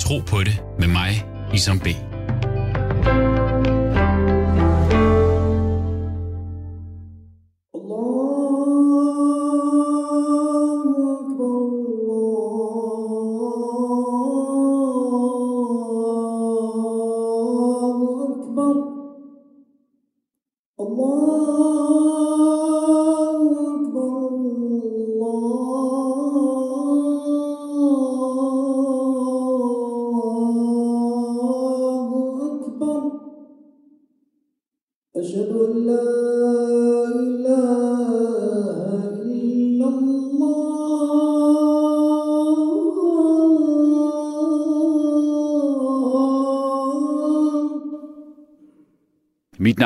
Tro på det med mig, Isam B.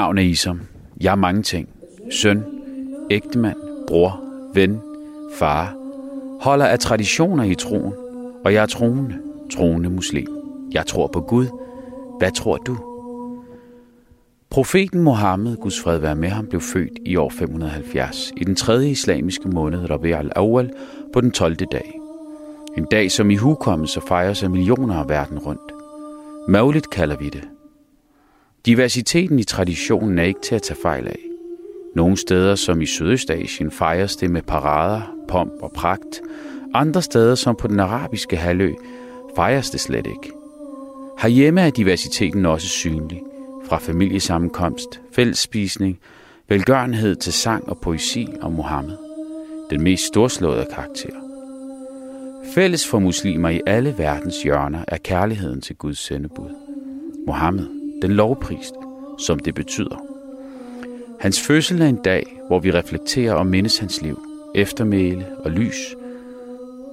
navn er Isam. Jeg er mange ting. Søn, ægtemand, bror, ven, far. Holder af traditioner i troen, og jeg er troende, troende muslim. Jeg tror på Gud. Hvad tror du? Profeten Mohammed, Guds fred være med ham, blev født i år 570 i den tredje islamiske måned Rabi' al-Awwal på den 12. dag. En dag, som i hukommelse fejres af millioner af verden rundt. Mavligt kalder vi det. Diversiteten i traditionen er ikke til at tage fejl af. Nogle steder, som i Sydøstasien, fejres det med parader, pomp og pragt. Andre steder, som på den arabiske halvø, fejres det slet ikke. Herhjemme er diversiteten også synlig. Fra familiesammenkomst, fællesspisning, velgørenhed til sang og poesi om Mohammed. Den mest storslåede karakter. Fælles for muslimer i alle verdens hjørner er kærligheden til Guds sendebud. Mohammed, den lovpriste, som det betyder. Hans fødsel er en dag, hvor vi reflekterer og mindes hans liv, eftermæle og lys.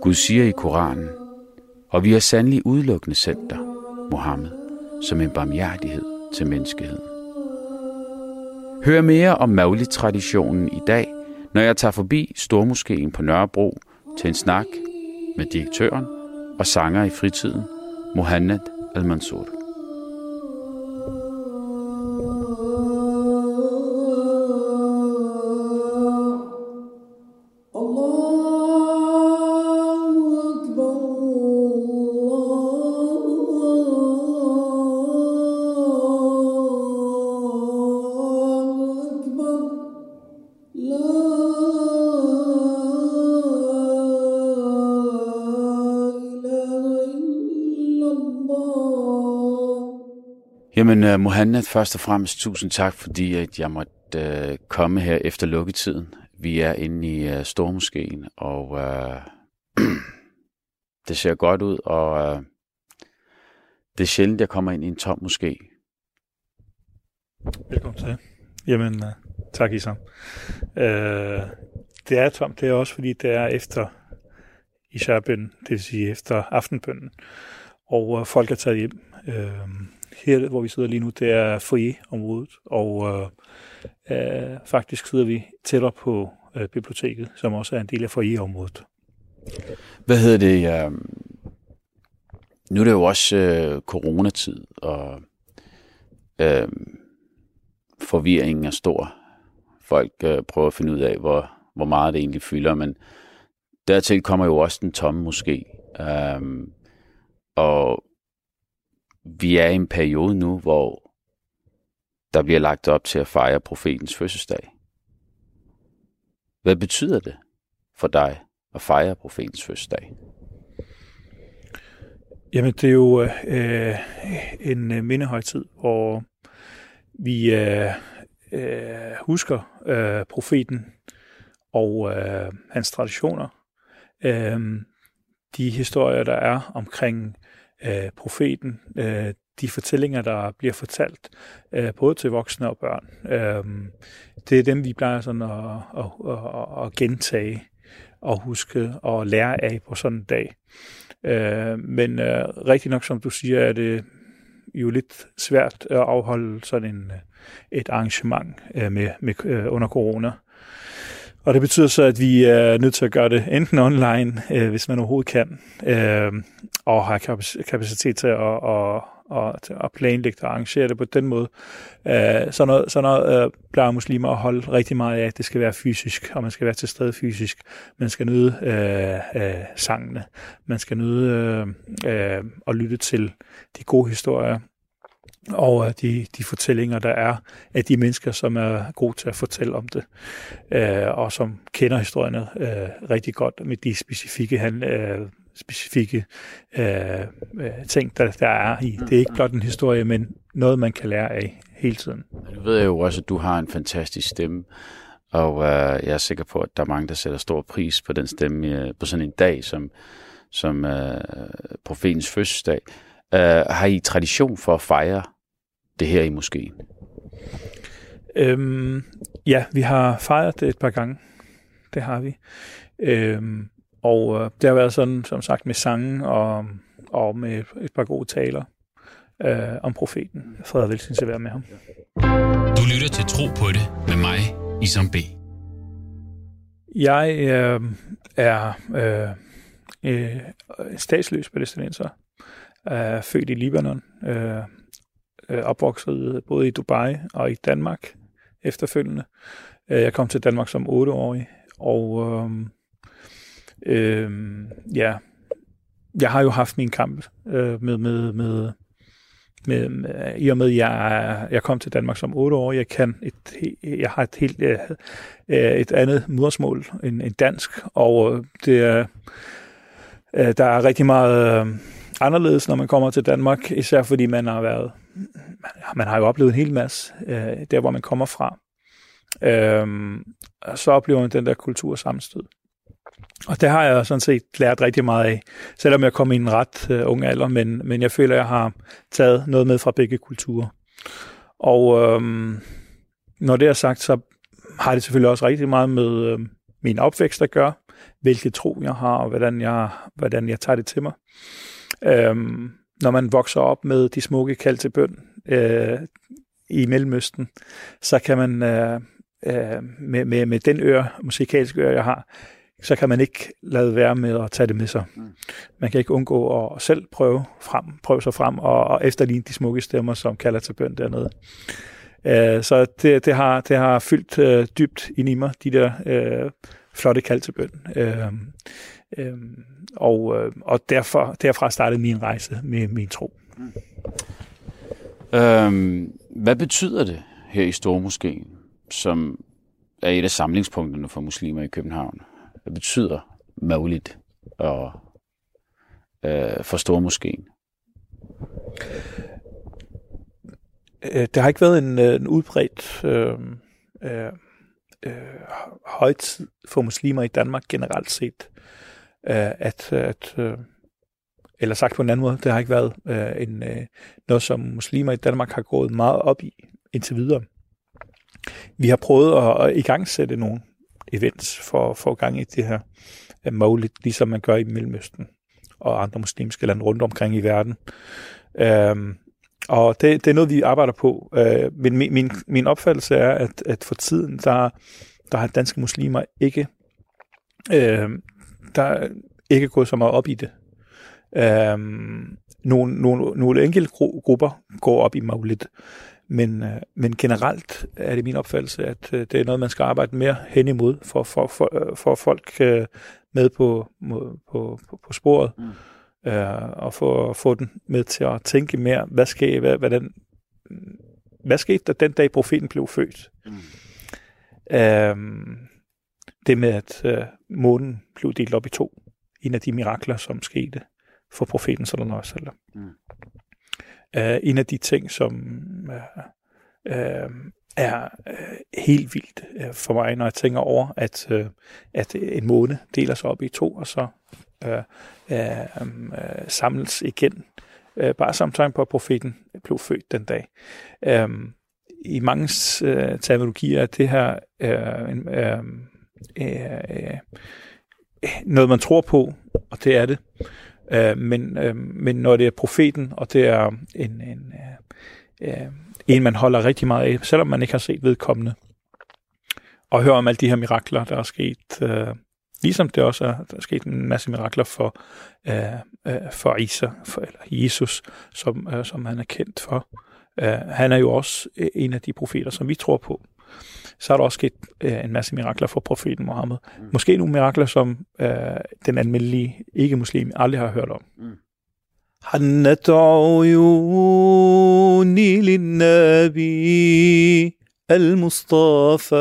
Gud siger i Koranen, og vi har sandelig udelukkende sendt dig, Mohammed, som en barmhjertighed til menneskeheden. Hør mere om Maulid-traditionen i dag, når jeg tager forbi Stormoskeen på Nørrebro til en snak med direktøren og sanger i fritiden, Mohammed Al-Mansour. Jamen, uh, Mohammed, først og fremmest tusind tak, fordi at jeg måtte uh, komme her efter lukketiden. Vi er inde i øh, uh, Stormskeen, og uh, det ser godt ud, og uh, det er sjældent, jeg kommer ind i en tom moské. Velkommen til. Jamen, uh, tak Isam. Uh, det er tomt, det er også fordi, det er efter Ishabøn, det vil sige efter aftenbønnen, og uh, folk er taget hjem. Uh, her, hvor vi sidder lige nu, det er Frie-området, og øh, øh, faktisk sidder vi tættere på øh, biblioteket, som også er en del af Frie-området. Hvad hedder det? Øh, nu er det jo også øh, coronatid, og øh, forvirringen er stor. Folk øh, prøver at finde ud af, hvor, hvor meget det egentlig fylder, men dertil kommer jo også den tomme måske. Øh, og vi er i en periode nu, hvor der bliver lagt op til at fejre profetens fødselsdag. Hvad betyder det for dig at fejre profetens fødselsdag? Jamen, det er jo øh, en øh, mindehøjtid, hvor vi øh, øh, husker øh, profeten og øh, hans traditioner. Øh, de historier, der er omkring øh, profeten, øh, de fortællinger, der bliver fortalt, øh, både til voksne og børn. Øh, det er dem, vi plejer sådan at, at, at, at gentage og huske og lære af på sådan en dag. Øh, men øh, rigtig nok, som du siger, er det jo lidt svært at afholde sådan en, et arrangement øh, med, med, øh, under corona. Og det betyder så, at vi er nødt til at gøre det enten online, øh, hvis man overhovedet kan, øh, og har kapacitet til at, og, og, til at planlægge og arrangere det på den måde. Øh, så noget, så noget øh, plejer muslimer at holde rigtig meget af, det skal være fysisk, og man skal være til stede fysisk. Man skal nyde øh, øh, sangene. Man skal nyde øh, øh, at lytte til de gode historier og øh, de, de fortællinger, der er af de mennesker, som er gode til at fortælle om det, øh, og som kender historierne øh, rigtig godt med de specifikke, han, øh, specifikke øh, øh, ting, der, der er i. Det er ikke blot en historie, men noget, man kan lære af hele tiden. Nu ved jeg jo også, at du har en fantastisk stemme, og øh, jeg er sikker på, at der er mange, der sætter stor pris på den stemme øh, på sådan en dag, som, som øh, profetens fødselsdag. Øh, har I tradition for at fejre det her i moskeen? Øhm, ja, vi har fejret det et par gange. Det har vi. Øhm, og øh, det har været sådan, som sagt, med sange og, og med et par gode taler øh, om profeten. Fred og velsignelse være med ham. Du lytter til Tro på det med mig, Isam B. Jeg øh, er øh, øh, statsløs palæstinenser, er født i Libanon, øh, øh, opvokset både i Dubai og i Danmark efterfølgende. Øh, jeg kom til Danmark som 8-årig, og øh, øh, ja, jeg har jo haft min kamp øh, med, med, med, med, med, i og med, at jeg, jeg kom til Danmark som 8-årig, jeg kan et, jeg har et helt øh, øh et andet modersmål end, end dansk, og øh, det er, øh, der er rigtig meget øh, anderledes, når man kommer til Danmark, især fordi man har været, man, har jo oplevet en hel masse, øh, der hvor man kommer fra. Øh, og så oplever man den der kultur sammenstød. Og det har jeg sådan set lært rigtig meget af, selvom jeg kom i en ret øh, ung alder, men, men jeg føler, at jeg har taget noget med fra begge kulturer. Og øh, når det er sagt, så har det selvfølgelig også rigtig meget med øh, min opvækst at gøre, hvilket tro jeg har, og hvordan jeg, hvordan jeg tager det til mig. Øhm, når man vokser op med de smukke kald til bøn øh, i Mellemøsten, så kan man øh, øh, med, med, med den øre, musikalske øre, jeg har, så kan man ikke lade være med at tage det med sig. Man kan ikke undgå at selv prøve, frem, prøve sig frem og, og efterligne de smukke stemmer, som kalder til bøn dernede. Øh, så det, det, har, det har fyldt øh, dybt ind i mig, de der øh, flotte kald til bøn. Øh, øh, og, øh, og derfor, derfra startede min rejse med min tro. Øhm, hvad betyder det her i Stormoskeen, som er et af samlingspunkterne for muslimer i København? Hvad betyder Maulid og, øh, for Stormoskeen? Øh, det har ikke været en, øh, en udbredt øh, øh, øh, højtid for muslimer i Danmark generelt set, øh, Øh, at, at øh, eller sagt på en anden måde, det har ikke været øh, en, øh, noget, som muslimer i Danmark har gået meget op i indtil videre. Vi har prøvet at, at igangsætte nogle events for, for gang i det her øh, muligt, ligesom man gør i Mellemøsten og andre muslimske lande rundt omkring i verden. Øhm, og det, det er noget, vi arbejder på. Øh, men min, min, min opfattelse er, at, at for tiden, der, der har danske muslimer ikke, øh, der er ikke gået så meget op i det. Øh, nogle, nogle, nogle enkelte gru- grupper går op i maulid, men, øh, men generelt er det min opfattelse, at øh, det er noget, man skal arbejde mere hen imod, for, for, for, øh, for folk øh, med på, på, på, på sporet. Mm øh, og få, få den med til at tænke mere, hvad skete, hvad, hvad, den, hvad skete der den dag, profeten blev født? Mm. Øh, det med, at øh, månen blev delt op i to. En af de mirakler, som skete for profeten sallallahu alaihi wasallam. Mm. Øh, en af de ting, som øh, øh, er øh, helt vildt øh, for mig, når jeg tænker over, at, øh, at en måne deler sig op i to, og så øh, øh, øh, samles igen, øh, bare som tegn på, at profeten blev født den dag. Øh, I mange øh, terminologier er det her øh, øh, Øh, øh, noget, man tror på, og det er det. Øh, men, øh, men når det er profeten, og det er en, en, øh, øh, en, man holder rigtig meget af, selvom man ikke har set vedkommende, og hører om alle de her mirakler, der er sket. Øh, ligesom det også er, der er sket en masse mirakler for, øh, øh, for Isa, for, eller Jesus, som, øh, som han er kendt for. Øh, han er jo også en af de profeter, som vi tror på. Så er der også sket øh, en masse mirakler for profeten Mohammed. Mm. Måske nogle mirakler, som øh, den almindelige ikke-muslim aldrig har hørt om. Mm. حنت عيوني للنبي المصطفى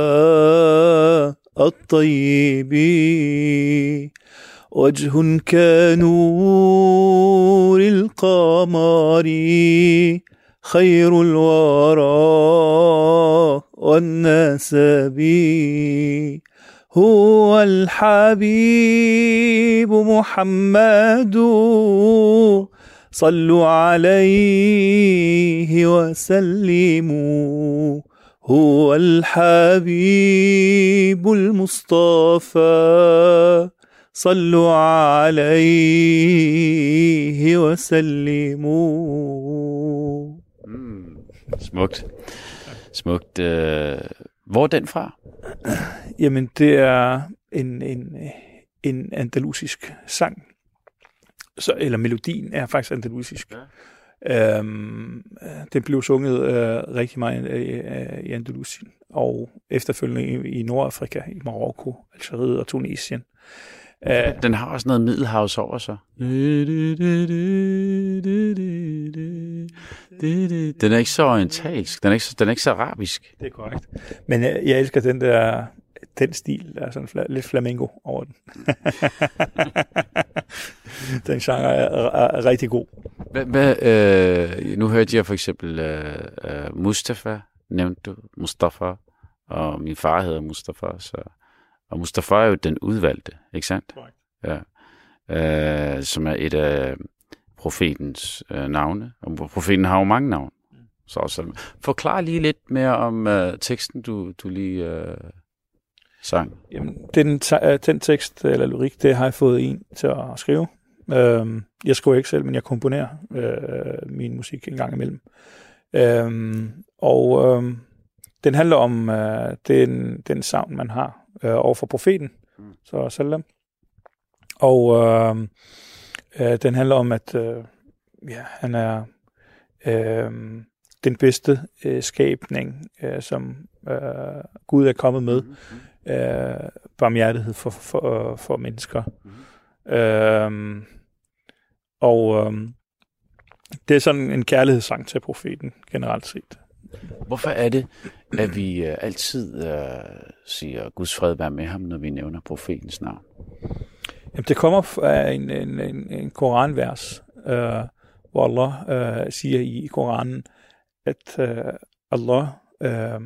الطيب وجه كنور القمر خير الورى والنسب هو الحبيب محمد صلوا عليه وسلموا هو الحبيب المصطفى صلوا عليه وسلموا. Smukt. Smukt. Øh, hvor er den fra? Jamen, det er en, en, en andalusisk sang. Så, eller melodien er faktisk andalusisk. Ja. Øhm, øh, den blev sunget øh, rigtig meget øh, øh, i Andalusien, og efterfølgende i, i Nordafrika, i Marokko, Algeriet og Tunesien. Øh, Den har også noget middelhavs over sig. Den er ikke så orientalsk. Den er ikke så, den er ikke så arabisk. det er korrekt. Men jeg, jeg elsker den der den stil, der er sådan fla, lidt flamingo over den. den genre er, er, er rigtig god. Hvad, hvad, øh, nu hørte jeg for eksempel øh, øh, Mustafa, nævnte du, Mustafa, og min far hedder Mustafa, så, og Mustafa er jo den udvalgte, ikke sandt? Korrekt. Ja. Øh, som er et af profetens øh, navne, og profeten har jo mange navne. Så, så forklar lige lidt mere om øh, teksten, du, du lige øh, sang. Jamen, den, øh, den tekst eller lyrik, det har jeg fået en til at skrive. Øhm, jeg skriver ikke selv, men jeg komponerer øh, min musik en gang imellem. Øhm, og øhm, den handler om øh, den, den savn, man har øh, over for profeten, Mm. så salam. Og øh, øh, den handler om, at øh, ja, han er øh, den bedste øh, skabning, øh, som øh, Gud er kommet med. Øh, barmhjertighed for, for, for mennesker. Øh, og øh, det er sådan en kærlighedssang til profeten generelt set. Hvorfor er det, at vi øh, altid øh, siger, Guds fred være med ham, når vi nævner profetens navn? Jamen, det kommer fra en, en, en, en koranvers, øh, hvor Allah øh, siger i Koranen, at øh, Allah øh,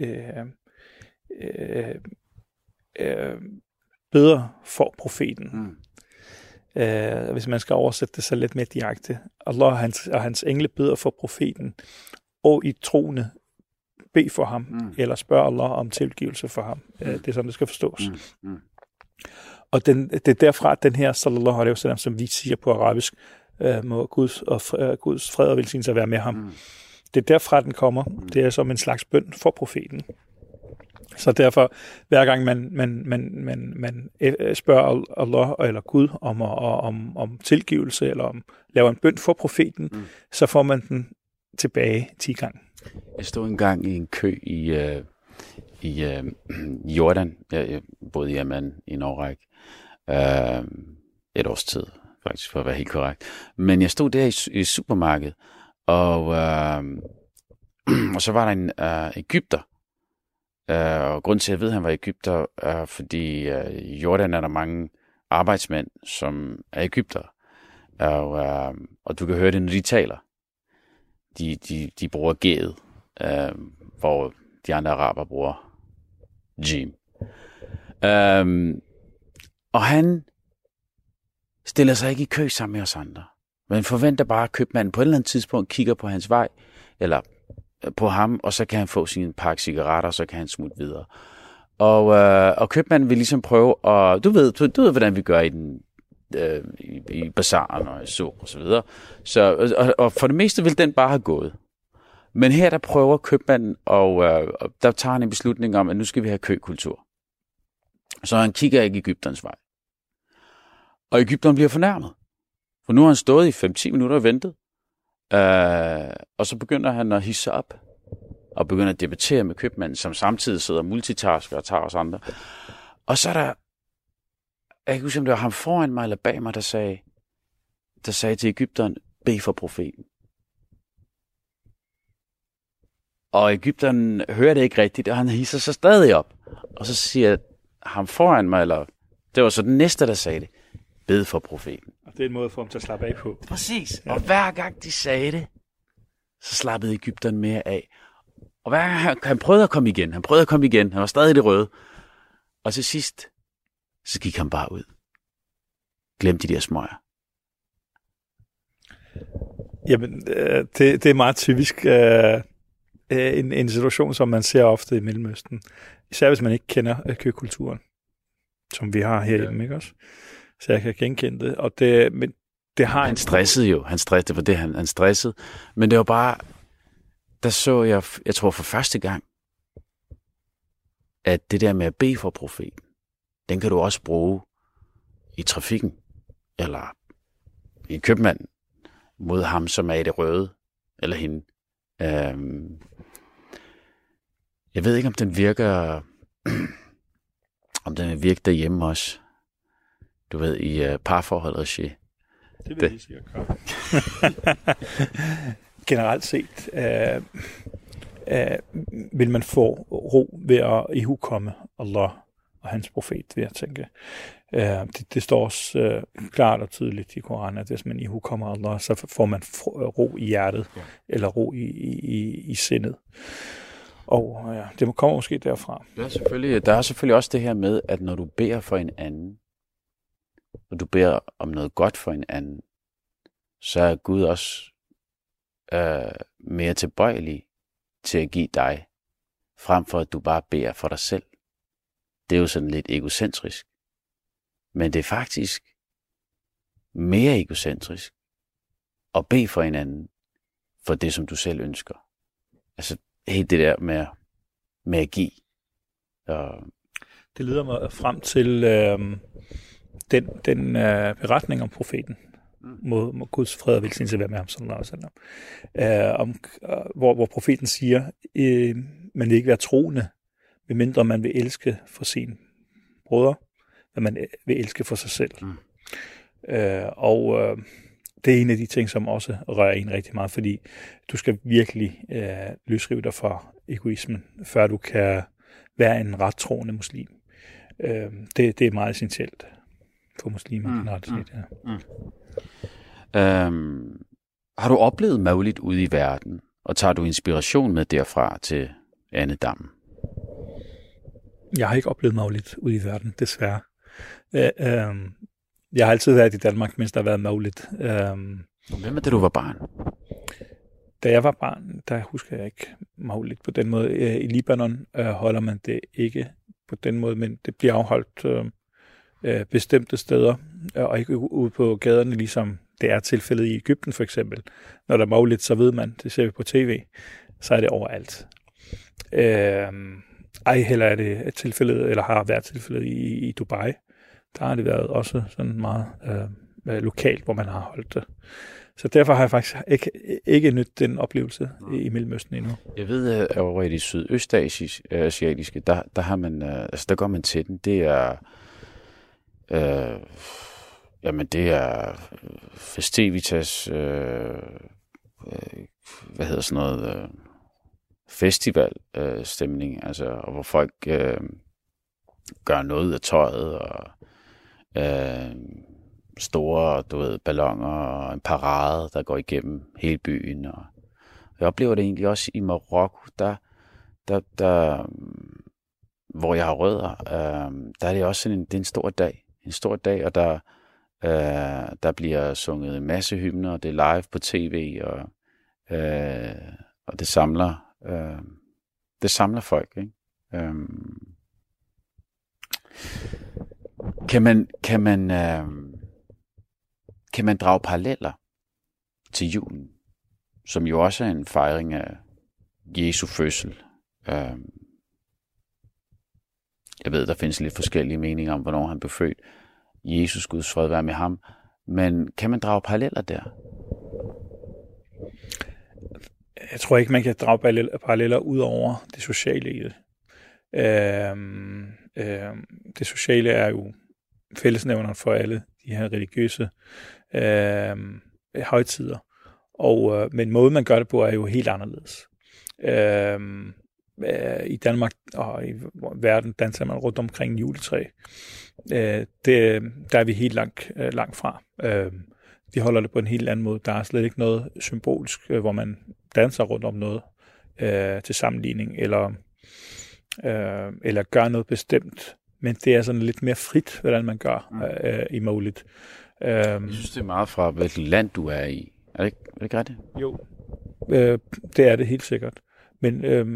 øh, øh, øh, beder for profeten. Mm. Øh, hvis man skal oversætte det så lidt mere direkte. Allah og hans, og hans engle beder for profeten, og i troende bed for ham, Mm. eller spørg Allah om tilgivelse for ham. Øh, det er sådan, det skal forstås. Mm. Mm. Og den, det er derfra, at den her, sallallahu alaihi wasallam, som vi siger på arabisk, øh, må Guds, og, øh, Guds fred og velsignelse være med ham. Mm. Det er derfra, den kommer. Det er som en slags bøn for profeten. Så derfor, hver gang man, man, man, man, man øh, spørger Allah eller Gud om, om, om tilgivelse, eller om laver en bøn for profeten, Mm. så får man den tilbage 10 gange. Jeg stod engang i en kø i, øh, i øh, Jordan. Jeg, jeg boede i Amman i en årrække. Øh, et års tid, faktisk, for at være helt korrekt. Men jeg stod der i, i supermarkedet, og, øh, og så var der en øh, Ægypter. Øh, og grund til, at jeg ved, at han var Ægypter, er, fordi øh, i Jordan er der mange arbejdsmænd, som er Ægypter. Og, øh, og du kan høre det, når de taler. De, de, de bruger G'et, øh, hvor de andre araber bruger Jim. Øhm, og han stiller sig ikke i kø sammen med os andre. Men forventer bare, at købmanden på et eller andet tidspunkt kigger på hans vej, eller øh, på ham, og så kan han få sin pakke cigaretter, og så kan han smutte videre. Og, øh, og købmanden vil ligesom prøve, at... du ved, du, du ved, hvordan vi gør i den øh, i, i bazaren og i så og så videre. Så, og, og for det meste vil den bare have gået. Men her der prøver købmanden, og øh, og der tager han en beslutning om, at nu skal vi have køkultur. Så han kigger ikke Ægypterens vej. Og Ægypteren bliver fornærmet. For nu har han stået i 5-10 minutter og ventet. Øh, og så begynder han at hisse op. Og begynder at debattere med købmanden, som samtidig sidder og multitasker og tager os andre. Og så er der, jeg kan ikke huske, om det var ham foran mig eller bag mig, der sagde, der sagde til Ægypteren, bed for profeten. Og Ægypteren hører det ikke rigtigt, og han hisser sig stadig op. Og så siger ham foran mig, eller det var så den næste, der sagde det, bed for profeten. Og det er en måde for ham til at slappe af på. Præcis. Ja. Og hver gang de sagde det, så slappede Ægypteren mere af. Og hver gang han, han prøvede at komme igen, han prøvede at komme igen, han var stadig i det røde. Og til sidst, så gik han bare ud. Glem de der smøger. Jamen, øh, det, det er meget typisk øh, øh, en, en situation, som man ser ofte i Mellemøsten. Især hvis man ikke kender øh, køkulturen, som vi har herhjemme, ja. ikke også? Så jeg kan genkende det. Og det, men det har Han en stressede jo, han stressede, det var det, han, han stressede. Men det var bare, der så jeg, jeg tror for første gang, at det der med at bede for profeten, den kan du også bruge i trafikken, eller i købmanden, mod ham, som er i det røde, eller hende. Øhm, jeg ved ikke, om den virker, om den vil virke derhjemme også. Du ved, i uh, parforhold regi. Det vil Det- jeg sikkert gøre. Generelt set øh, øh, vil man få ro ved at ihukomme Allah og hans profet, vil jeg tænke. Øh, det, det står også øh, klart og tydeligt i Koranen, at hvis man ihukommer Allah, så får man ro i hjertet, ja. eller ro i, i, i, i sindet. Og ja, det kommer måske derfra. Der er, selvfølgelig, der er selvfølgelig også det her med, at når du beder for en anden, og du beder om noget godt for en anden, så er Gud også øh, mere tilbøjelig til at give dig, frem for at du bare beder for dig selv. Det er jo sådan lidt egocentrisk. Men det er faktisk mere egocentrisk at bede for hinanden for det, som du selv ønsker. Altså helt det der med, med at give. Og, Det leder mig frem til øh, den, den øh, beretning om profeten. Må, må Guds fred og velsignelse være med ham, sallallahu alaihi wasallam. Øh, om, øh, hvor, hvor profeten siger, øh, man vil ikke være troende, medmindre man vil elske for sin brødre, hvad man vil elske for sig selv. Mm. Øh, og øh, det er en af de ting, som også rører en rigtig meget, fordi du skal virkelig øh, løsrive dig fra egoismen, før du kan være en ret troende muslim. Øh, det, det er meget essentielt for muslimer Mm, generelt mm. set. Ja. øhm, har du oplevet Maulid ude i verden, og tager du inspiration med derfra til Anne Dam? Jeg har ikke oplevet Maulid ude i verden, desværre. Øh, øh, jeg har altid været i Danmark, mens der har været Maulid. Øh, Hvem er det, du var barn? da jeg var barn, der husker jeg ikke Maulid på den måde. Øh, I Libanon øh, holder man det ikke på den måde, men det bliver afholdt øh, øh, bestemte steder, og ikke ude på gaderne, ligesom det er tilfældet i Ægypten for eksempel. Når der er Maulid, så ved man, det ser vi på tv, så er det overalt. Øh, ej heller er det tilfældet, eller har været tilfældet i, i Dubai. Der har det været også sådan meget øh, øh, lokalt, hvor man har holdt det. Så derfor har jeg faktisk ikke, ikke nyt den oplevelse i, i Mellemøsten endnu. Jeg ved, øh, at over i det sydøstasiatiske, øh, der, der har man, altså der går man til den. Det er, øh, jamen det er festivitas, øh, øh, hvad hedder sådan noget, øh, festival øh, stemning, altså, og hvor folk øh, gør noget af tøjet, og øh, store, du ved, ballonger, og en parade, der går igennem hele byen, og jeg oplever det egentlig også i Marokko, der, der, der hvor jeg har rødder, øh, der er det også sådan en, det er en stor dag. En stor dag, og der, øh, der bliver sunget en masse hymner, og det er live på tv, og, øh, og det samler, øh, det samler folk. Ikke? Øh, kan man, kan man, øh, kan man drage paralleller til julen? som jo også er en fejring af Jesu fødsel. Øh, jeg ved, der findes lidt forskellige meninger om, hvornår han blev født. Jesus, Guds fred være med ham. Men kan man drage paralleller der? Jeg tror ikke, man kan drage paralleller, ud over det sociale i det. Øhm, øhm, det sociale er jo fællesnævneren for alle de her religiøse øhm, højtider. Og, øh, men måden, man gør det på, er jo helt anderledes. Øhm, øh, I Danmark og i verden danser man rundt omkring juletræ. Øh, det, der er vi helt langt, øh, langt fra. Øh, de holder det på en helt anden måde. Der er slet ikke noget symbolisk, øh, hvor man danser rundt om noget øh, til sammenligning, eller, øh, eller gør noget bestemt. Men det er sådan lidt mere frit, hvordan man gør mm. øh, i Målet. Øh, Jeg synes, det er meget fra, hvilket land du er i. Er det ikke, er det ikke rigtigt? Jo, øh, det er det helt sikkert. Men, øh,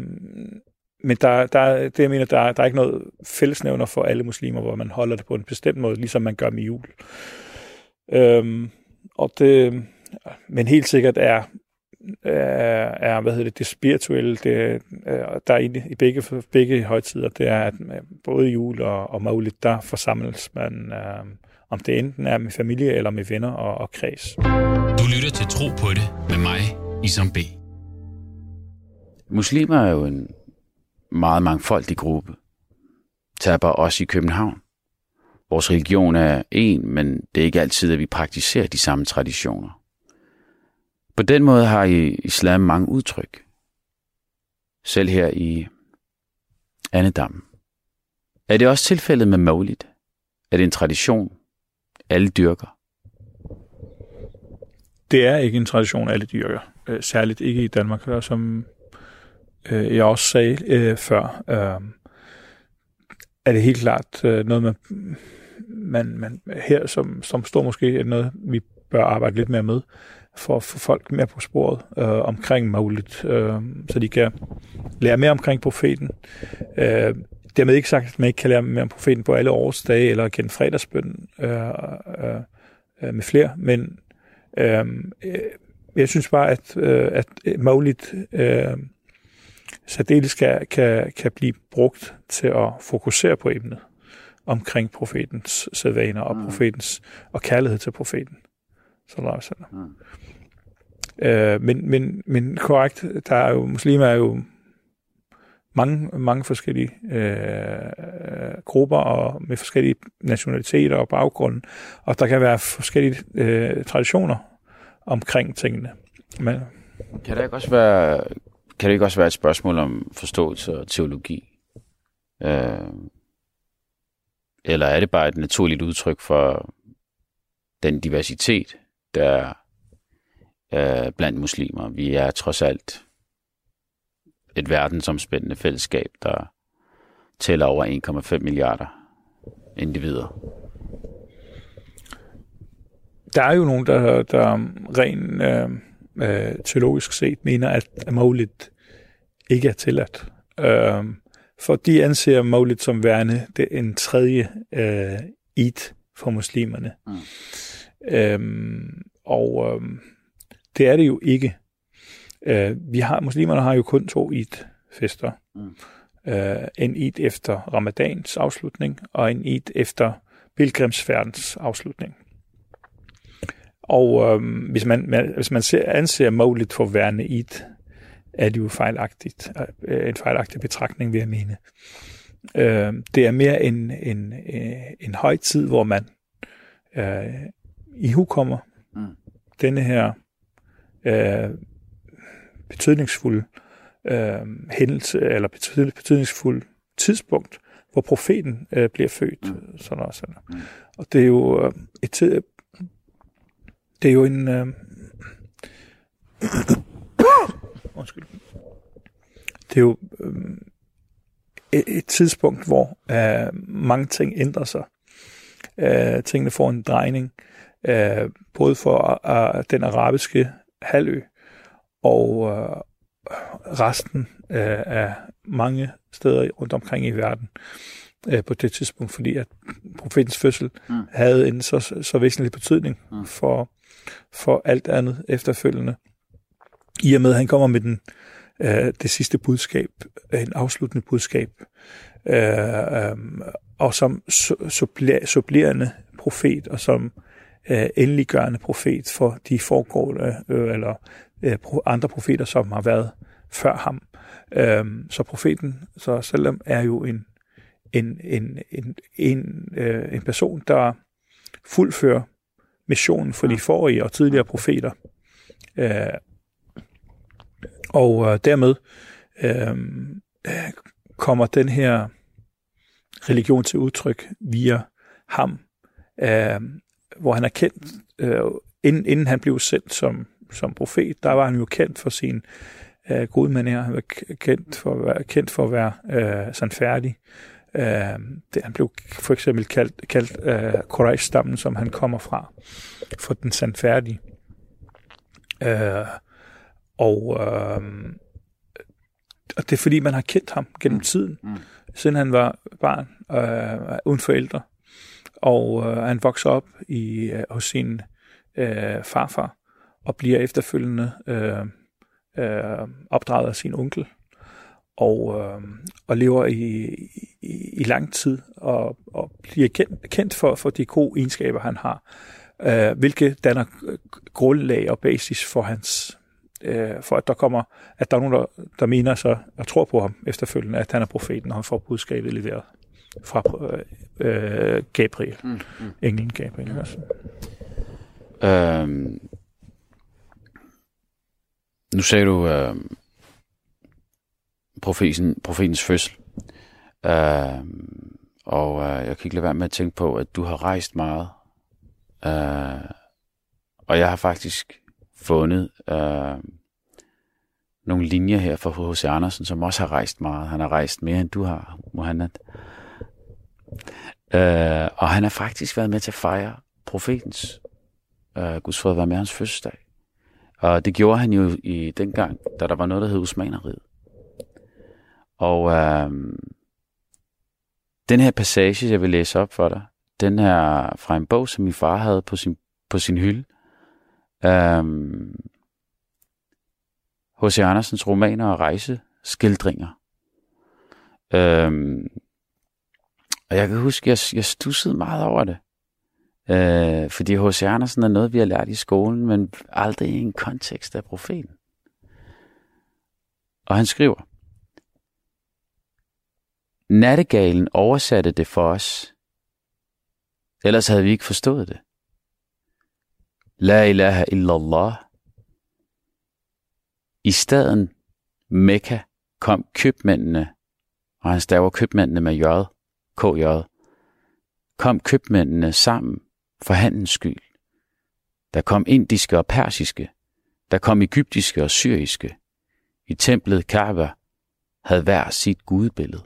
men der, der, det jeg mener, der, der er ikke noget fællesnævner for alle muslimer, hvor man holder det på en bestemt måde, ligesom man gør med jul. Øh, og det, men helt sikkert er, er, er hvad hedder det, det spirituelle, det, er, der er i, i begge, begge højtider, det er, at både jul og, og maulid, der forsamles man, øh, om det enten er med familie eller med venner og, og kreds. Du lytter til Tro på det med mig, Isam B. Muslimer er jo en meget mangfoldig gruppe. Taber også i København. Vores religion er en, men det er ikke altid, at vi praktiserer de samme traditioner. På den måde har i islam mange udtryk. Selv her i Annedam. Er det også tilfældet med Maulid? Er det en tradition, alle dyrker? Det er ikke en tradition, alle dyrker. Øh, særligt ikke i Danmark, og som øh, jeg også sagde øh, før, er det helt klart noget, man, man, man her som, som står måske er noget, vi bør arbejde lidt mere med, for at få folk mere på sporet øh, omkring Maulid, øh, så de kan lære mere omkring profeten. Øh, dermed ikke sagt, at man ikke kan lære mere om profeten på alle årsdage, eller gennem fredagsbøn øh, øh, øh, med flere, men øh, øh, jeg synes bare, at, øh, at Maulid øh, særdeles kan, kan, kan blive brugt til at fokusere på emnet omkring profetens sædvaner og Mm. profetens og kærlighed til profeten. Sallallahu alaihi wasallam. Mm. Øh, men, men, men korrekt, der er jo, muslimer er jo mange, mange forskellige øh, grupper og med forskellige nationaliteter og baggrunde, og der kan være forskellige øh, traditioner omkring tingene. Men, Kan det ikke også være, kan det ikke også være et spørgsmål om forståelse og teologi? Øh, eller er det bare et naturligt udtryk for den diversitet, der er blandt muslimer? Vi er trods alt et verdensomspændende fællesskab, der tæller over 1,5 milliarder individer. der er jo nogen, der, der rent øh, øh, teologisk set mener, at Maulid ikke er tilladt. Øh, for de anser Maulid som værende det en tredje øh, Eid for muslimerne. Mm. Øhm, og øhm, det er det jo ikke. Øh, vi har, muslimerne har jo kun to Eid-fester. Mm. Øh, en Eid efter Ramadans afslutning, og en Eid efter pilgrimsfærdens afslutning. Og øhm, hvis man, man, hvis man ser, anser Maulid for værende Eid, er det jo fejlagtigt, øh, en fejlagtig betragtning, vil jeg mene. Øh, det er mere en, en, øh, en høj tid, hvor man øh, ihukommer Mm. denne her øh, betydningsfulde øh, hændelse, eller betyd, betydningsfuld tidspunkt, hvor profeten øh, bliver født. Mm. Sådan og sådan. Mm. Og det er jo øh, et tid, det er jo en øh, undskyld. Det er jo øh, et, et tidspunkt, hvor øh, mange ting ændrer sig. Øh, tingene får en drejning, øh, både for øh, den arabiske halvø og øh, resten øh, af mange steder rundt omkring i verden øh, på det tidspunkt, fordi at profetens fødsel Mm. havde en så, så væsentlig betydning Mm. for, for alt andet efterfølgende. I og med, at han kommer med den øh, det sidste budskab, en afsluttende budskab, øh, øh, og som su- suppler, supplerende profet, og som øh, endeliggørende profet for de foregående, øh, eller øh, andre profeter, som har været før ham. Øh, så profeten, så selvom er jo en, en, en, en, en, øh, en person, der fuldfører missionen for de forrige og tidligere profeter. Øh, og øh, dermed øh, kommer den her religion til udtryk via ham, øh, hvor han er kendt, øh, inden, inden han blev sendt som, som profet, der var han jo kendt for sin øh, gode manér, han var kendt for, at være- kendt for at være øh, sandfærdig. Øh, det, han blev for eksempel kaldt, kaldt øh, Quraysh-stammen, som han kommer fra, for den sandfærdige. Øh, og, øh, og det er fordi, man har kendt ham gennem tiden, Mm. siden han var barn, øh, uden forældre. Og øh, han vokser op i, øh, hos sin øh, farfar, og bliver efterfølgende øh, øh, opdraget af sin onkel, og, øh, og lever i, i, i lang tid, og, og bliver kendt, kendt for, for de gode egenskaber, han har, øh, hvilket danner grundlag og basis for hans øh, for at der kommer, at der er nogen, der, der mener så og tror på ham efterfølgende, at han er profeten, og han får budskabet leveret fra øh, øh, Gabriel, Mm, mm. englen Gabriel. Altså. Øhm, nu sagde du profeten, profetens fødsel. Øhm, og øh, jeg kan ikke lade være med at tænke på, at du har rejst meget. Øh, og jeg har faktisk fundet øh, nogle linjer her fra H.C. Andersen, som også har rejst meget. Han har rejst mere, end du har, Mohammed. Øh, Øh, og han har faktisk været med til at fejre profetens øh, Guds fred var med hans fødselsdag. Og det gjorde han jo i dengang, da der var noget, der hed Usmaneriet. Og øh, den her passage, jeg vil læse op for dig, den er fra en bog, som min far havde på sin, på sin hylde. Øh, H.C. Andersens romaner og rejseskildringer. Øh, og jeg kan huske, jeg, jeg stussede meget over det. Øh, fordi H.C. Andersen er noget, vi har lært i skolen, men aldrig i en kontekst af profeten. Og han skriver, Nattegalen oversatte det for os. Ellers havde vi ikke forstået det. La ilaha illallah. I staden Mekka kom købmændene, og han staver købmændene med J, KJ, kom købmændene sammen for handens skyld. Der kom indiske og persiske. Der kom egyptiske og syriske. I templet Kaaba havde hver sit gudbillede.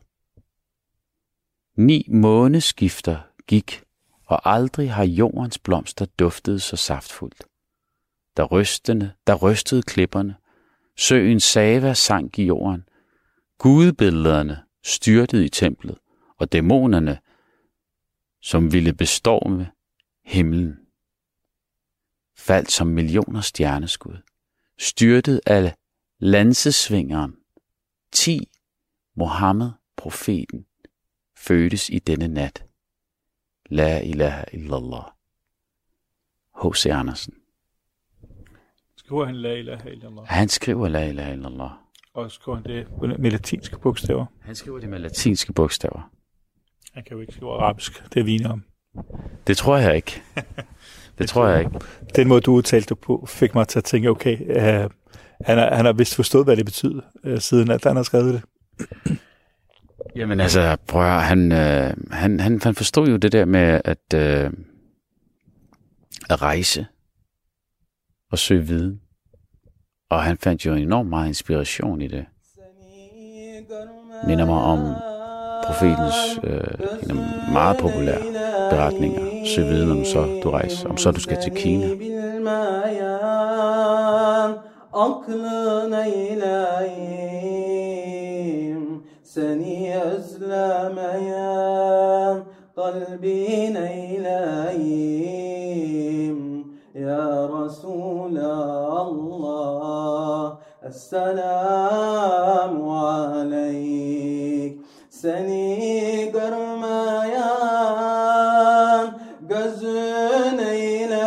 Ni måneskifter gik, og aldrig har jordens blomster duftet så saftfuldt. Der rystende, der rystede klipperne, søen Sava sank i jorden, gudebillederne styrtede i templet, og dæmonerne, som ville bestorme himlen, faldt som millioner stjerneskud, styrtet af lansesvingeren. Ti Mohammed, profeten, fødtes i denne nat. La ilaha illallah. H.C. Andersen. Skriver han la ilaha illallah, Han skriver la ilaha illallah. og skriver han det med latinske bogstaver. Han skriver det med latinske bogstaver. Han kan jo ikke skrive arabisk, det er vi om. Det tror jeg ikke. Det tror jeg ikke. Den måde, du udtalte på, fik mig til at tænke, okay, uh, han, har, han har vist forstået, hvad det betyder, uh, siden at han har skrevet det. Jamen altså, prøv at, han, øh, han, han, han forstod jo det der med at, øh, at rejse og søge viden. Og han fandt jo enormt meget inspiration i det. Minder mig om profetens øh, en af meget populære beretninger. Søg viden, om så du rejser, om så du skal til Kina. Aklına eyleyim Seni özlemeyen eyleyim Ya Resulallah Esselamu Seni görmeyen gözün eyleyim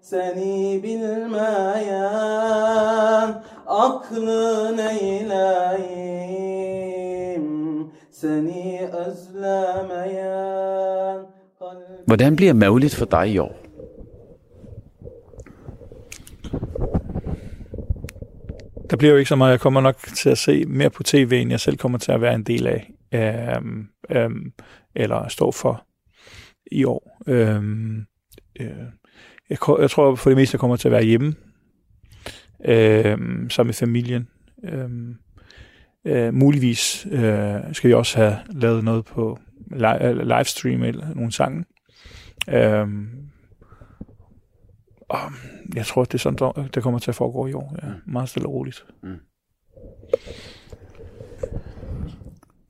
Seni bilmeyen aklın eyleyim Seni özlemeyen Hvordan bliver Maulit for dig i år? Bliver jo ikke så meget. Jeg kommer nok til at se mere på tv, end jeg selv kommer til at være en del af, øhm, øhm, eller stå for i år. Øhm, øh, jeg, jeg tror for det meste, jeg kommer til at være hjemme, øhm, sammen med familien. Øhm, øh, muligvis øh, skal vi også have lavet noget på li- øh, livestream eller nogle sange. Øhm, og jeg tror, det er sådan, der- det kommer til at foregå i år. Ja. Meget stille og roligt.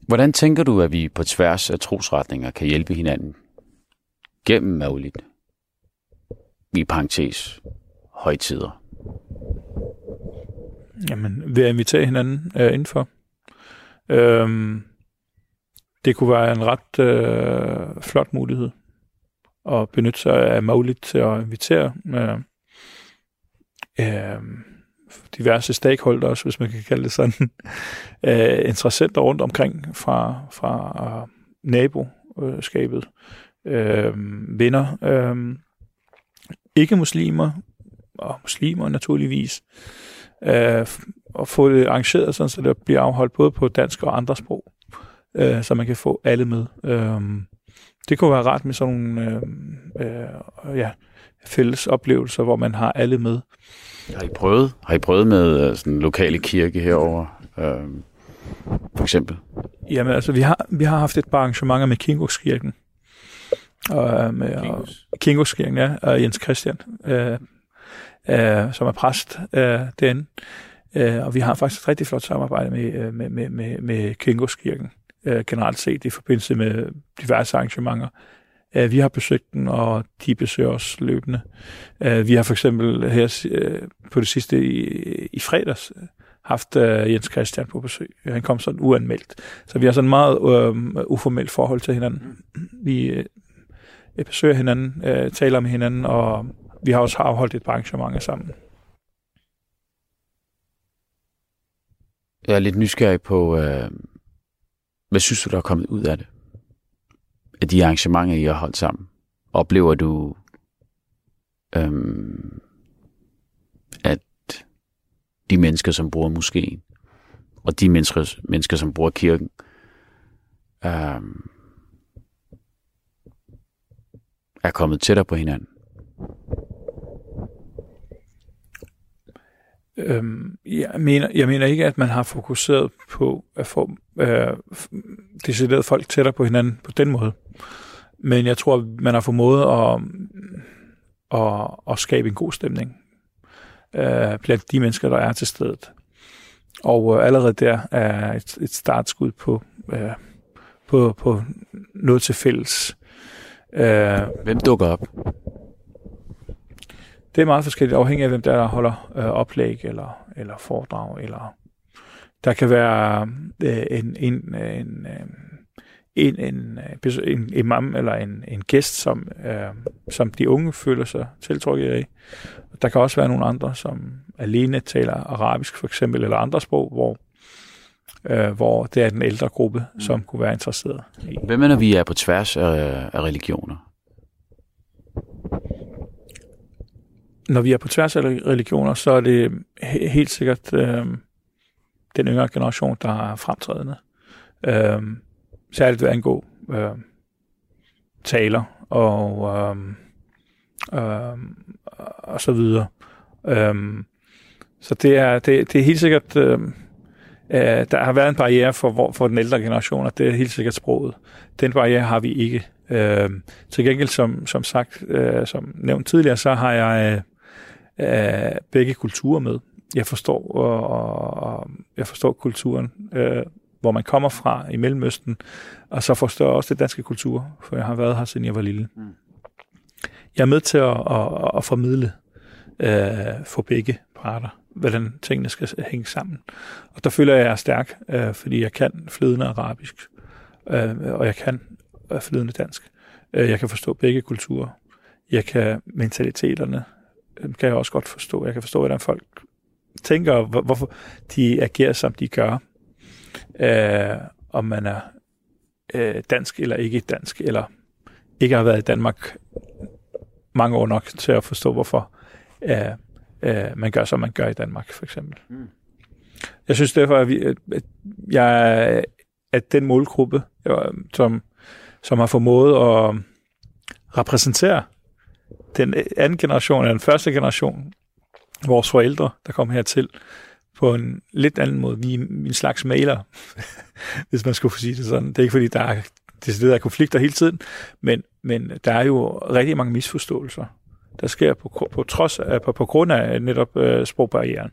Hvordan tænker du, at vi på tværs af trosretninger kan hjælpe hinanden gennem Mavlit? I parentes, højtider. Jamen, ved at invitere hinanden øh, indenfor. Øhm, det kunne være en ret øh, flot mulighed at benytte sig af Maulid til at invitere øh, øh, diverse stakeholders, hvis man kan kalde det sådan, øh, interessenter rundt omkring fra, fra naboskabet, øh, venner, øh, ikke-muslimer og muslimer naturligvis, øh, og få det arrangeret, sådan, så det bliver afholdt både på dansk og andre sprog, øh, så man kan få alle med. Øh, det kunne være rart med sådan nogle øh, øh, ja, fælles oplevelser, hvor man har alle med. Har I prøvet, har I prøvet med øh, sådan en lokale kirke herover øh, for eksempel? Jamen altså, vi har, vi har haft et par arrangementer med Kingos-kirken. Og, øh, med, og, Kingos-kirken, ja, og Jens Christian, øh, øh, som er præst øh, derinde. Øh, og vi har faktisk et rigtig flot samarbejde med, øh, med, med, med, med Kingos-kirken, øh, generelt set i forbindelse med diverse arrangementer. Øh, vi har besøgt den, og de besøger os løbende. Øh, vi har for eksempel her øh, på det sidste i, i fredags øh, haft øh, Jens Christian på besøg. Han kom sådan uanmeldt. Så vi har sådan meget øh, uformelt forhold til hinanden. Vi øh, besøger hinanden, øh, taler med hinanden, og vi har også afholdt et par arrangementer sammen. Jeg er lidt nysgerrig på, øh, hvad synes du, der er kommet ud af det? Af de arrangementer, I har holdt sammen. Oplever du, øhm, at de mennesker, som bruger moskeen, og de mennesker, mennesker som bruger kirken, øhm, er kommet tættere på hinanden? Øhm, jeg, mener, jeg mener ikke, at man har fokuseret på at få øh, decideret folk tættere på hinanden på den måde. Men jeg tror, man har formået at, at, at skabe en god stemning øh, blandt de mennesker, der er til stedet. Og øh, allerede der er et, et startskud på, øh, på, på noget til fælles. Øh, Hvem dukker op? Det er meget forskelligt, afhængig af, hvem der holder øh, oplæg eller, eller foredrag. Eller der kan være øh, en, en, en, øh, en, en, øh, en imam eller en, en gæst, som, øh, som de unge føler sig tiltrukket af. Der kan også være nogle andre, som alene taler arabisk for eksempel, eller andre sprog, hvor, øh, hvor det er den ældre gruppe, som kunne være interesseret i. Hvem er, når vi er på tværs af, af religioner? Når vi er på tværs af religioner, så er det he- helt sikkert øh, den yngre generation, der er fremtrædende. Øh, særligt hvad angå øh, taler og, øh, øh, og så videre. Øh, så det er, det, det er helt sikkert, øh, øh, der har været en barriere for, hvor- for den ældre generation, og det er helt sikkert sproget. Den barriere har vi ikke. Øh, til gengæld, som, som sagt, øh, som nævnt tidligere, så har jeg øh, øh, begge kulturer med. Jeg forstår, og, og jeg forstår kulturen, øh, hvor man kommer fra i Mellemøsten, og så forstår jeg også det danske kultur, for jeg har været her, siden jeg var lille. Mm. Jeg er med til at, at, at formidle øh, for begge parter, hvordan tingene skal hænge sammen. Og der føler jeg, at jeg er stærk, øh, fordi jeg kan flydende arabisk, øh, og jeg kan øh, flydende dansk. Øh, jeg kan forstå begge kulturer. Jeg kan mentaliteterne, kan jeg også godt forstå. Jeg kan forstå, hvordan folk tænker, og hvorfor de agerer, som de gør. Øh, om man er øh, dansk eller ikke dansk, eller ikke har været i Danmark mange år nok til at forstå, hvorfor øh, øh, man gør, som man gør i Danmark, for eksempel. Mm. Jeg synes derfor, at, vi, at jeg er- at den målgruppe, øh, som, som har formået at repræsentere den anden generation, eller den første generation, vores forældre, der kom hertil, på en lidt anden måde. Vi er en slags maler, hvis man skulle sige det sådan. Det er ikke fordi, der er decideret konflikter hele tiden, men, men der er jo rigtig mange misforståelser, der sker på, på, trods af, på, på grund af netop øh, sprogbarrieren,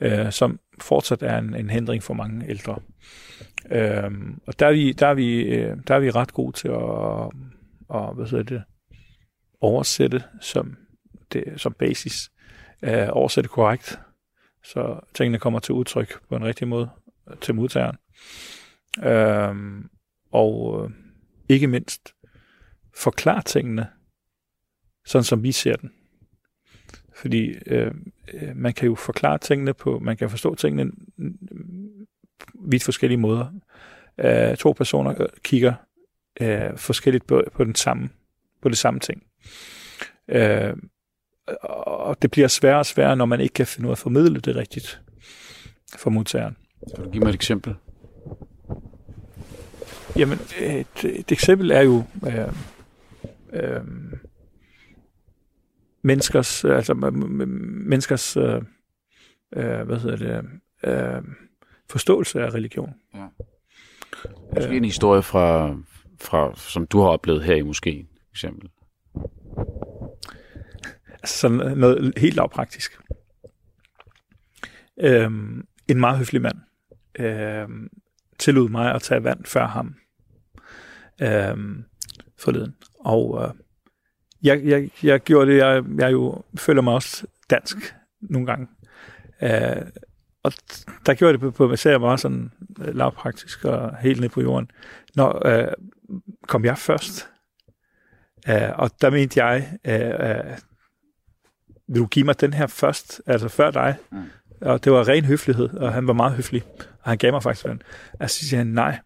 øh, som fortsat er en, en hindring for mange ældre. Øh, og der er, vi, der, er vi, øh, der er vi ret gode til at, at hvad hedder det, oversætte som, det, som basis. Øh, oversætte korrekt, så tingene kommer til udtryk på en rigtig måde øh, til modtageren. Øh, og øh, ikke mindst forklare tingene, sådan som vi ser den. Fordi øh, øh, man kan jo forklare tingene på, man kan forstå tingene mm, vidt forskellige måder. Øh, to personer øh, kigger øh, forskelligt på, på den samme, på det samme ting. Øh, og det bliver sværere og sværere, når man ikke kan finde ud af at formidle det rigtigt for modtageren. Kan du give mig et eksempel? Jamen, et, et eksempel er jo øh, øh, menneskers, altså menneskers, øh, øh, hvad hedder det, øh, forståelse af religion. Måske en historie fra, fra, som du har oplevet her i moskeen, for eksempel. Altså sådan noget helt lavpraktisk. Øhm, en meget høflig mand øhm, tillod mig at tage vand før ham øhm, forleden. Og øh, jeg, jeg, jeg gjorde det, jeg, jeg jo føler mig også dansk nogle gange. Øh, og der gjorde jeg det på, på især meget sådan øh, lavpraktisk og helt ned på jorden. Når øh, kom jeg først, øh, og der mente jeg, øh, øh, vil du give mig den her først, altså før dig? Mm. Og det var ren høflighed, og han var meget høflig, og han gav mig faktisk den. Og så siger han, nej,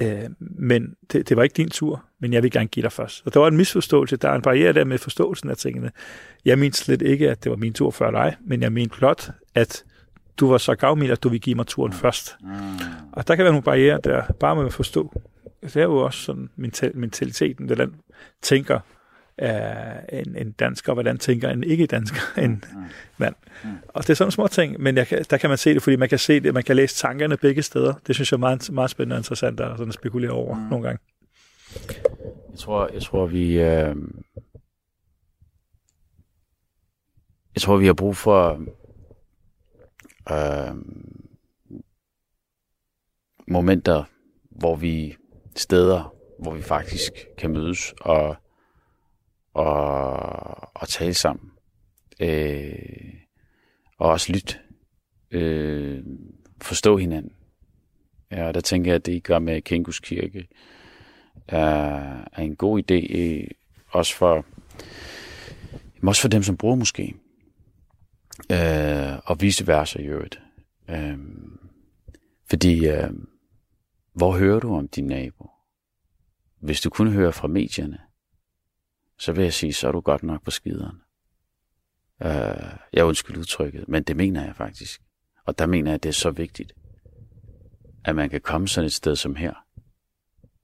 øh, men det, det var ikke din tur, men jeg vil gerne give dig først. Og der var en misforståelse, der er en barriere der med forståelsen af tingene. Jeg mente slet ikke, at det var min tur før dig, men jeg mente blot, at du var så gavmild, at du ville give mig turen først. Mm. Og der kan være nogle barriere der, bare med at forstå. Det er jo også sådan mental, mentaliteten, hvordan tænker uh, en, en dansker, og hvordan tænker en ikke-dansker, en mand. Og det er sådan små ting, men jeg kan, der kan man se det, fordi man kan se det, man kan læse tankerne begge steder. Det synes jeg er meget, meget spændende og interessant at sådan spekulere over mm. nogle gange. Jeg tror, jeg tror vi... Øh... Jeg tror, vi har brug for... Øh... Momenter, hvor vi... Steder, hvor vi faktisk kan mødes og, og, og tale sammen. Øh... Og også lytte. Øh... Forstå hinanden. Ja, og der tænker jeg, at det I gør med Kinkus Kirke, er, er en god idé, øh, også for, også for dem, som bruger måske. Øh, og vice versa i øvrigt. Øh, fordi, øh, hvor hører du om din nabo? Hvis du kun hører fra medierne, så vil jeg sige, så er du godt nok på skideren. Øh, jeg undskyld udtrykket, men det mener jeg faktisk. Og der mener jeg, at det er så vigtigt, at man kan komme sådan et sted som her,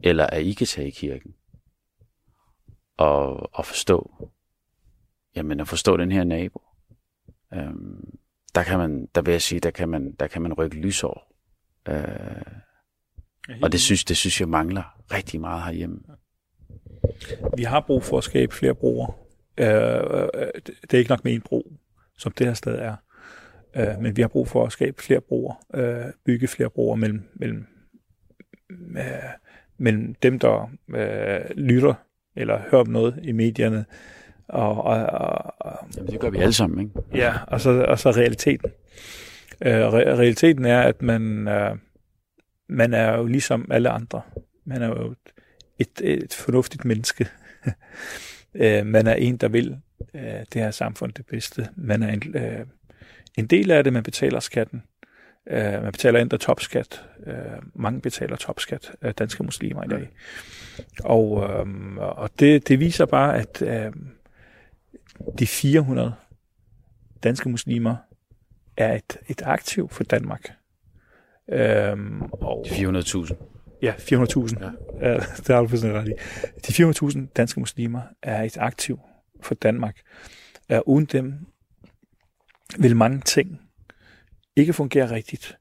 eller at I kan tage i kirken og, og forstå, jamen at forstå den her nabo. Øhm, der kan man, der vil jeg sige, der kan man, der kan man rykke lys over. Øh, og det synes, det synes jeg mangler rigtig meget herhjemme. Vi har brug for at skabe flere broer. Øh, øh, det er ikke nok med en bro, som det her sted er. Øh, men vi har brug for at skabe flere broer, øh, bygge flere broer mellem, mellem, øh, mellem dem, der øh, lytter eller hører om noget i medierne, og, og, og, og Jamen, det gør vi alle sammen, ikke? Ja, og så, og så realiteten. Øh, re- realiteten er, at man, øh, man er jo ligesom alle andre. Man er jo et, et, fornuftigt menneske. øh, man er en, der vil øh, det her samfund det bedste. Man er en, øh, en del af det, man betaler skatten. Øh, man betaler endda topskat. Øh, mange betaler topskat, øh, danske muslimer i dag. Og, øh, og det, det viser bare, at øh, de 400 danske muslimer er et, et aktiv for Danmark. Øhm, og, 400.000. Ja, 400.000. Ja. ja. det har du fuldstændig ret i. De 400.000 danske muslimer er et aktiv for Danmark. Uh, uden dem vil mange ting ikke fungere rigtigt.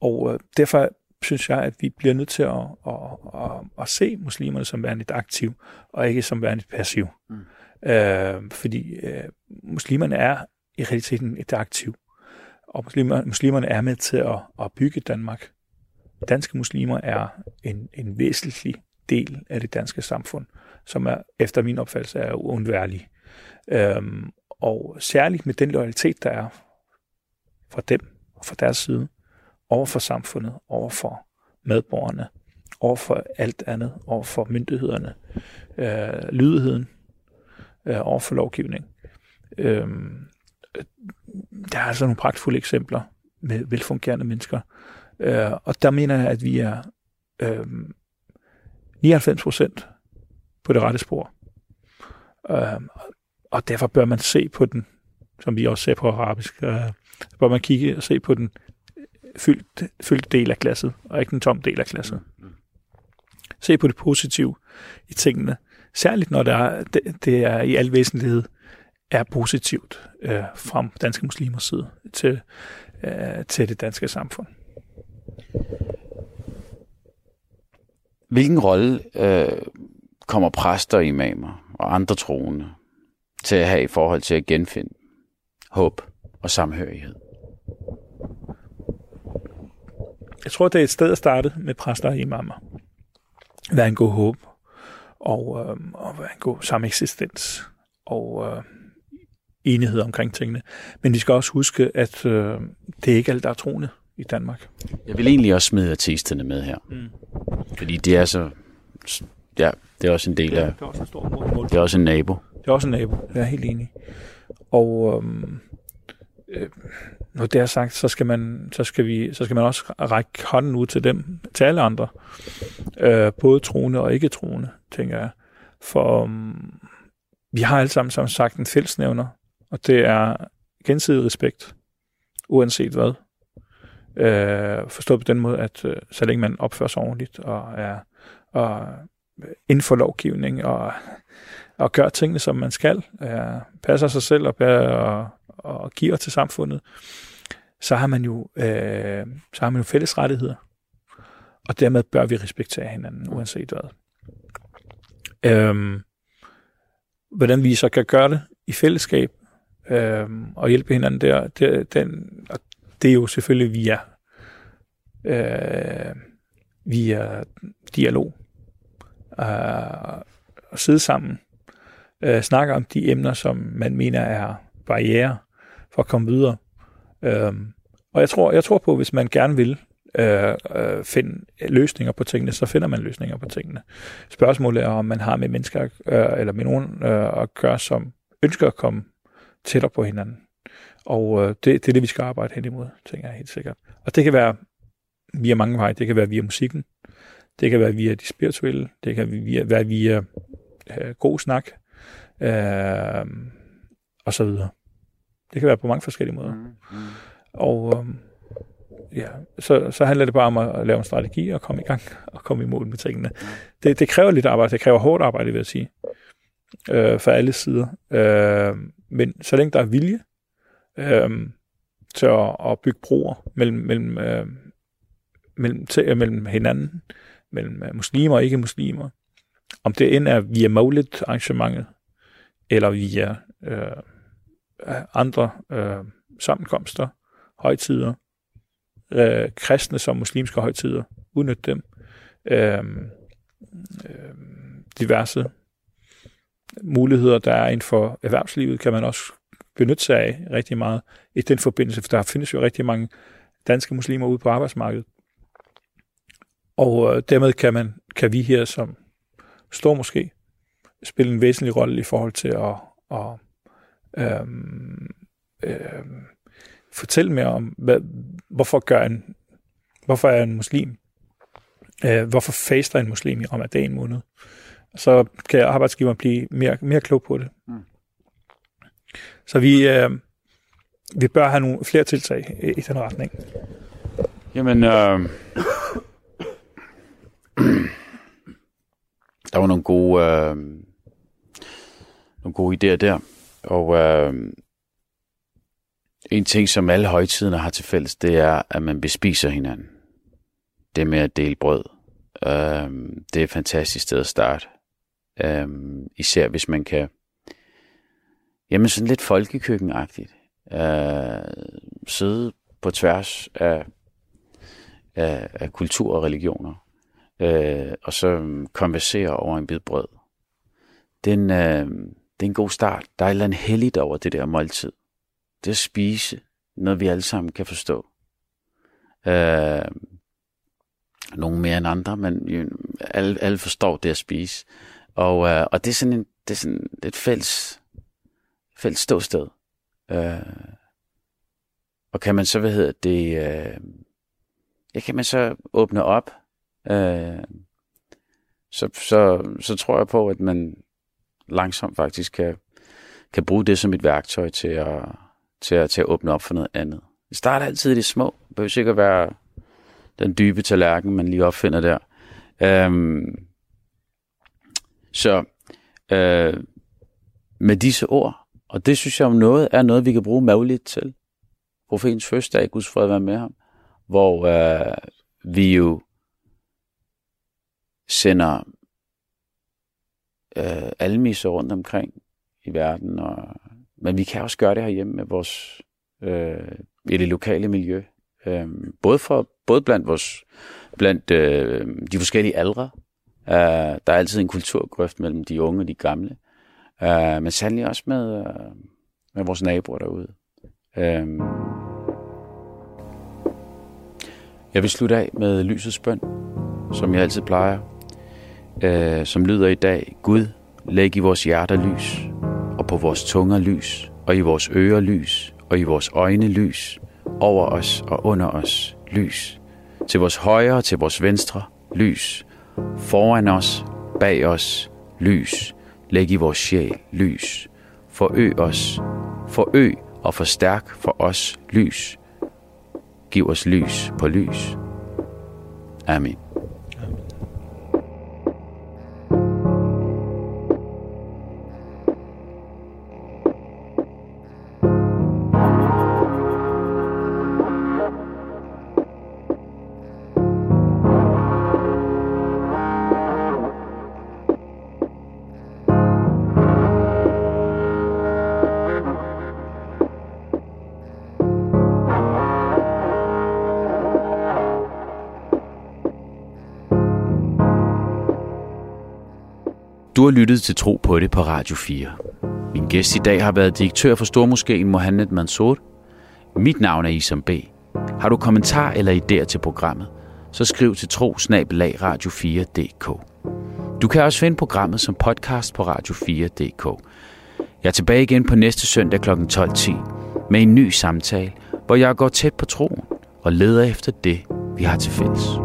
Og uh, derfor synes jeg, at vi bliver nødt til at, at, at, at se muslimerne som værende et aktiv, og ikke som værende et passiv. Mm. Uh, fordi uh, muslimerne er i realiteten et aktiv. Og muslimer, muslimerne er med til at, at bygge Danmark. Danske muslimer er en, en væsentlig del af det danske samfund, som er efter min opfattelse er uundværlig. Øhm, og særligt med den loyalitet, der er fra dem og fra deres side, over for samfundet, over for medborgerne, over for alt andet, over for myndighederne, øh, lydigheden, øh, over for lovgivning. Øh, der er altså nogle pragtfulde eksempler med velfungerende mennesker. Øh, og der mener jeg, at vi er øh, 99 procent på det rette spor. Øh, og derfor bør man se på den, som vi også ser på arabisk, øh, bør man kigge og se på den fyldt, fyldt del af glasset, og ikke den tom del af glasset. Se på det positive i tingene, særligt når det er, det, det er i al væsentlighed er positivt øh, fra danske muslimers side til, øh, til det danske samfund. Hvilken rolle øh, kommer præster, imamer og andre troende til at have i forhold til at genfinde håb og samhørighed? Jeg tror, det er et sted at starte med præster og imamer. Hvad en god håb og, øh, og hvad en god sameksistens og øh, enighed omkring tingene. Men vi skal også huske, at øh, det er ikke alt, der er troende i Danmark. Jeg vil egentlig også smide artisterne med her. Mm. Fordi det er så... Ja, det er også en del ja, af... Det er også en stor mål. Det er også en nabo. Det er også en nabo, jeg er helt enig. Og øhm, øh, når det er sagt, så skal man, så skal vi, så skal man også række hånden ud til dem, til alle andre. Øh, både troende og ikke troende, tænker jeg. For um, vi har alle sammen, som sagt, en fællesnævner, og det er gensidig respekt, uanset hvad. Øh, forstået på den måde, at øh, så længe man opfører sig ordentligt og er og inden for lovgivning og, og gør tingene, som man skal, øh, passer sig selv og, og, og giver til samfundet, så har man jo, øh, så har man jo fælles rettigheder. Og dermed bør vi respektere hinanden, uanset hvad. Øhm, hvordan vi så kan gøre det i fællesskab, øh, og hjælpe hinanden der, det, den, og det er jo selvfølgelig via, øh, via dialog. Øh, og sidde sammen, øh, snakke om de emner, som man mener er barriere for at komme videre. Øh, og jeg tror, jeg tror på, hvis man gerne vil øh, øh, finde løsninger på tingene, så finder man løsninger på tingene. Spørgsmålet er, om man har med mennesker øh, eller med nogen øh, at gøre, som ønsker at komme tættere på hinanden. Og øh, det, det er det, vi skal arbejde hen imod, tænker jeg helt sikkert. Og det kan være via mange veje. Det kan være via musikken. Det kan være via de spirituelle. Det kan via, være via øh, god snak. Øh, og så videre. Det kan være på mange forskellige måder. Mm, mm. Og øh, ja, så, så handler det bare om at lave en strategi og komme i gang og komme i mål med tingene. Det, det kræver lidt arbejde. Det kræver hårdt arbejde, vil jeg sige. Øh, for alle sider. Øh, men så længe der er vilje øh, til at, at bygge broer mellem, mellem, øh, mellem, til, øh, mellem hinanden, mellem øh, muslimer og ikke-muslimer, om det end er via målet arrangementet eller via øh, andre øh, sammenkomster, højtider, øh, kristne som muslimske højtider, udnytte dem, øh, øh, diverse muligheder, der er inden for erhvervslivet, kan man også benytte sig af rigtig meget i den forbindelse, for der findes jo rigtig mange danske muslimer ude på arbejdsmarkedet. Og øh, dermed kan, man, kan vi her som står måske spille en væsentlig rolle i forhold til at, at Øhm, øhm, fortælle mere om, hvad, hvorfor gør en, hvorfor er en muslim, øh, hvorfor faster en muslim i ramadan måned. Så kan arbejdsgiveren blive mere, mere klog på det. Mm. Så vi, øh, vi bør have nogle flere tiltag i, i den retning. Jamen, øh, der var nogle gode, øh, nogle gode idéer der. Og øh, en ting, som alle højtiderne har til fælles, det er, at man bespiser hinanden. Det med at dele brød. Øh, det er et fantastisk sted at starte. Øh, især hvis man kan, jamen sådan lidt folkekøkkenagtigt, øh, sidde på tværs af, af, af kultur og religioner, øh, og så mm, konversere over en bid brød. Den, øh, det er en god start. Der er et eller andet heldigt over det der måltid. Det at spise noget, vi alle sammen kan forstå. Øh, nogle mere end andre, men jo, alle, alle forstår det at spise. Og, øh, og det er sådan, en, det er sådan et fælles, fælles ståsted. Øh, og kan man så, hvad hedder det, øh, ja, kan man så åbne op, øh, så, så, så tror jeg på, at man langsomt faktisk kan, kan bruge det som et værktøj til at, til at, til at åbne op for noget andet. Det starter altid i det små. Det behøver sikkert være den dybe tallerken, man lige opfinder der. Øhm, så øh, med disse ord, og det synes jeg om noget, er noget, vi kan bruge mageligt til. Profetens fødselsdag, Guds fred være med ham, hvor øh, vi jo sender øh, almiser rundt omkring i verden, og, men vi kan også gøre det herhjemme med vores, øh, i det lokale miljø. Øh, både, for, både blandt, vores, blandt øh, de forskellige aldre. Øh, der er altid en kulturgrøft mellem de unge og de gamle. Øh, men sandelig også med, øh, med vores naboer derude. Øh, jeg vil slutte af med lysets bøn, som jeg altid plejer øh, som lyder i dag, Gud, læg i vores hjerter lys, og på vores tunger lys, og i vores ører lys, og i vores øjne lys, over os og under os lys, til vores højre og til vores venstre lys, foran os, bag os lys, læg i vores sjæl lys, forøg os, forøg og forstærk for os lys, giv os lys på lys. Amen. Du har lyttet til Tro på det på Radio 4. Min gæst i dag har været direktør for Stormoskeen Mohammed Mansour. Mit navn er Isam B. Har du kommentar eller idéer til programmet, så skriv til tro-radio4.dk. Du kan også finde programmet som podcast på radio4.dk. Jeg er tilbage igen på næste søndag kl. 12.10 med en ny samtale, hvor jeg går tæt på troen og leder efter det, vi har til fælles.